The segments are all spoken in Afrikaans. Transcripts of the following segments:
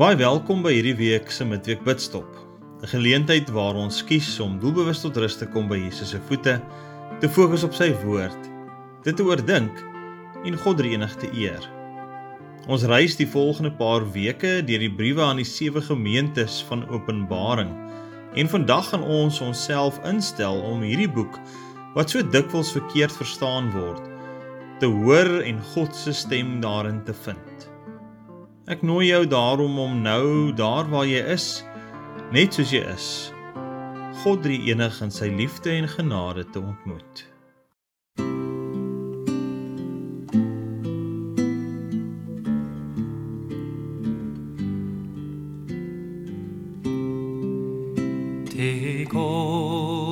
Baie welkom by hierdie week se midweek bidstop. 'n Geleentheid waar ons kies om doelbewus tot rus te kom by Jesus se voete, te fokus op sy woord, dit te oordink en God dreienig te eer. Ons reis die volgende paar weke deur die briewe aan die sewe gemeentes van Openbaring en vandag gaan ons onsself instel om hierdie boek wat so dikwels verkeerd verstaan word, te hoor en God se stem daarin te vind. Ek nooi jou daarom om nou daar waar jy is, net soos jy is, God drie enig in sy liefde en genade te ontmoet. Take all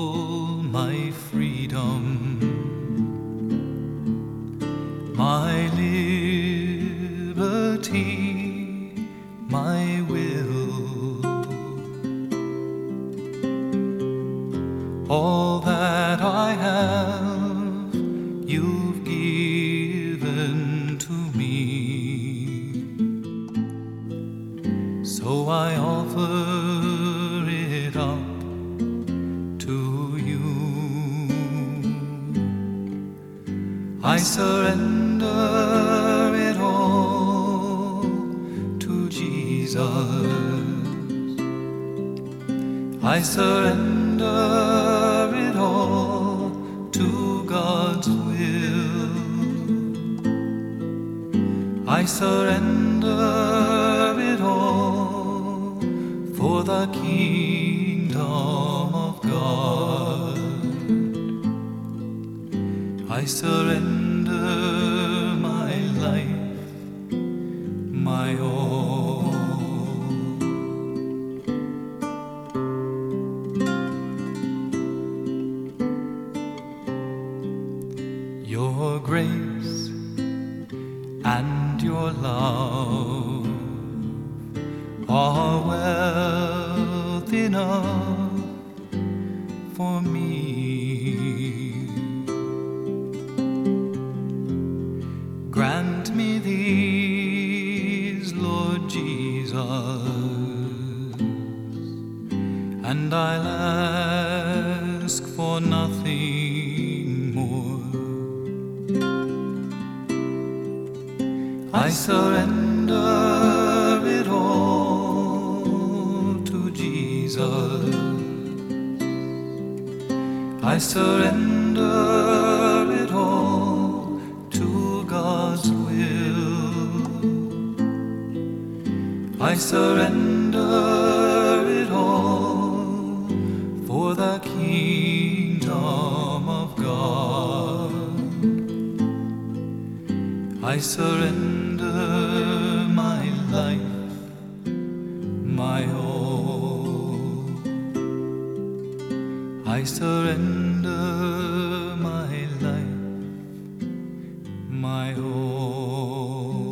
all that I have, you've given to me. So I offer it up to you. I surrender it all to Jesus. I surrender surrender it all for the kingdom of God. I surrender love are wealth enough for me. Grant me these, Lord Jesus, and I'll I surrender it all to Jesus. I surrender it all to God's will. I surrender it all for the kingdom of God. I surrender surrender my life, my all.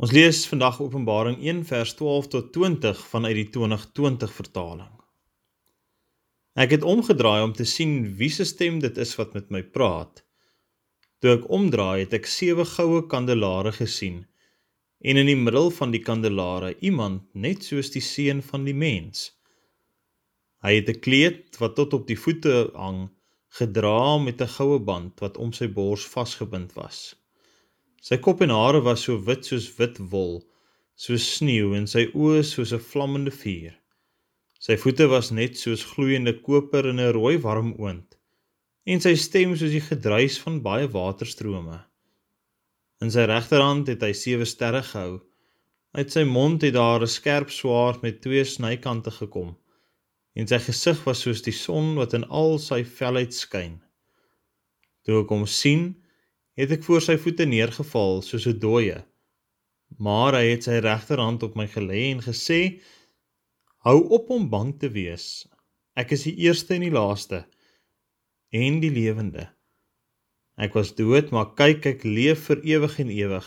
Ons lees vandag Openbaring 1 vers 12 tot 20 vanuit die 2020 vertaling. Ek het omgedraai om te sien wie se stem dit is wat met my praat. Toe ek omdraai, het ek sewe goue kandelare gesien en in die middel van die kandelare iemand net soos die seun van die mens. Hy het 'n kleed wat tot op die voete hang, gedra met 'n goue band wat om sy bors vasgebind was. Sy kop en hare was so wit soos wit wol, soos sneeu en sy oë soos 'n vlammende vuur. Sy voete was net soos gloeiende koper in 'n rooi warm oond en sy stem soos die gedruis van baie waterstrome. In sy regterhand het hy sewe sterre gehou. Uit sy mond het daar 'n skerp swaard met twee snykante gekom en sy gesig was soos die son wat in al sy felheid skyn. Toe ek hom sien, het ek voor sy voete neergeval soos 'n dooie. Maar hy het sy regterhand op my gelê en gesê: Hou op om bang te wees. Ek is die eerste en die laaste en die lewende. Ek was dood, maar kyk ek leef vir ewig en ewig.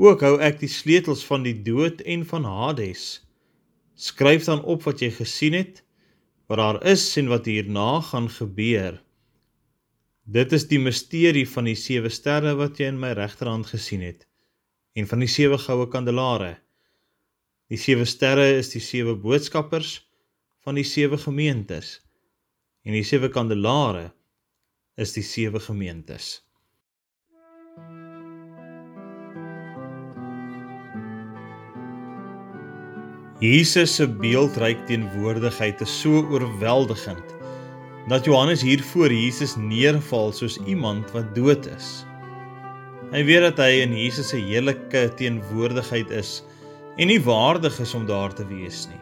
Ook hou ek die sleutels van die dood en van Hades. Skryf dan op wat jy gesien het, wat daar is en wat hierna gaan gebeur. Dit is die misterie van die sewe sterre wat jy in my regterhand gesien het en van die sewe goue kandelare. Die sewe sterre is die sewe boodskappers van die sewe gemeentes en die sewe kandelare is die sewe gemeentes. Jesus se beeldryk teenwoordigheid is so oorweldigend dat Johannes hier voor Jesus neerval soos iemand wat dood is. Hy weet dat hy in Jesus se heerlike teenwoordigheid is en nie waardig is om daar te wees nie.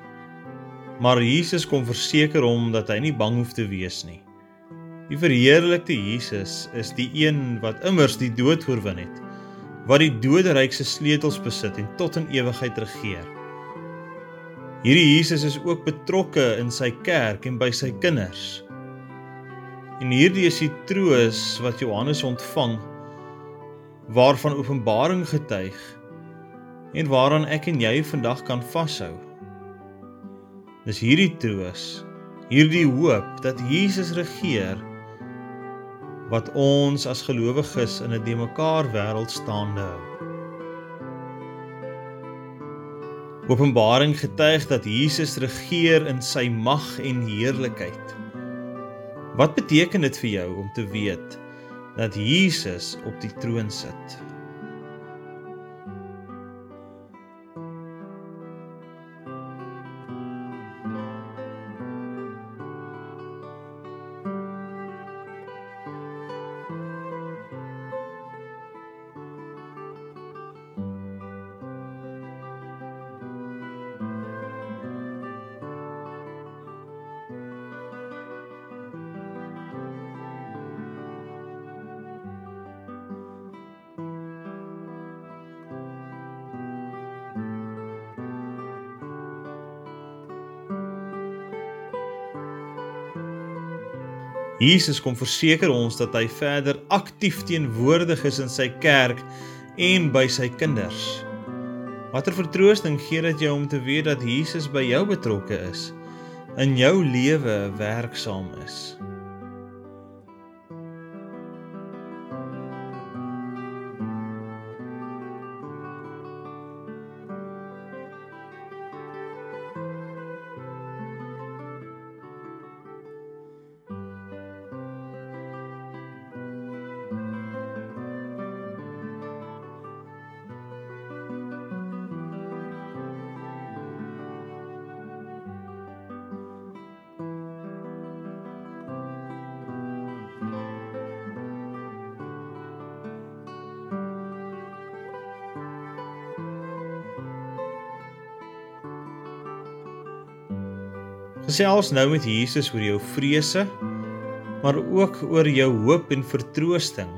Maar Jesus kom verseker hom dat hy nie bang hoef te wees nie. Die verheerlikte Jesus is die een wat immers die dood oorwin het, wat die doderyk se sleutels besit en tot in ewigheid regeer. Hierdie Jesus is ook betrokke in sy kerk en by sy kinders. En hierdie is die troos wat Johannes ontvang waarvan Openbaring getuig en waaraan ek en jy vandag kan vashou. Dis hierdie troos, hierdie hoop dat Jesus regeer wat ons as gelowiges in 'n de mekaar wêreld staande hou. Openbaring getuig dat Jesus regeer in sy mag en heerlikheid. Wat beteken dit vir jou om te weet dat Jesus op die troon sit? Jesus kom verseker ons dat hy verder aktief teenwoordig is in sy kerk en by sy kinders. Watter vertroosting gee dit jou om te weet dat Jesus by jou betrokke is, in jou lewe werksaam is. Gesels nou met Jesus oor jou vrese, maar ook oor jou hoop en vertroosting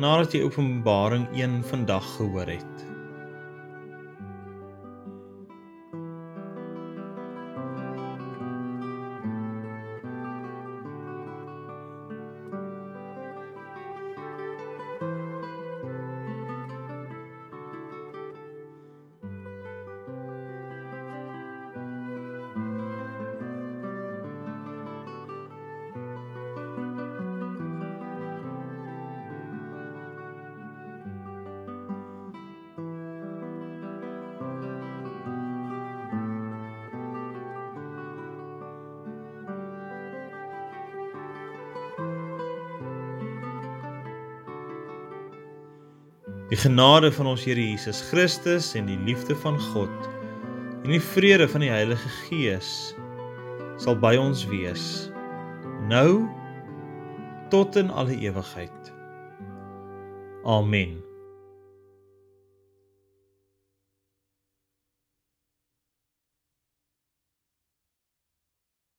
nadat jy Openbaring 1 vandag gehoor het. Die genade van ons Here Jesus Christus en die liefde van God en die vrede van die Heilige Gees sal by ons wees nou tot in alle ewigheid. Amen.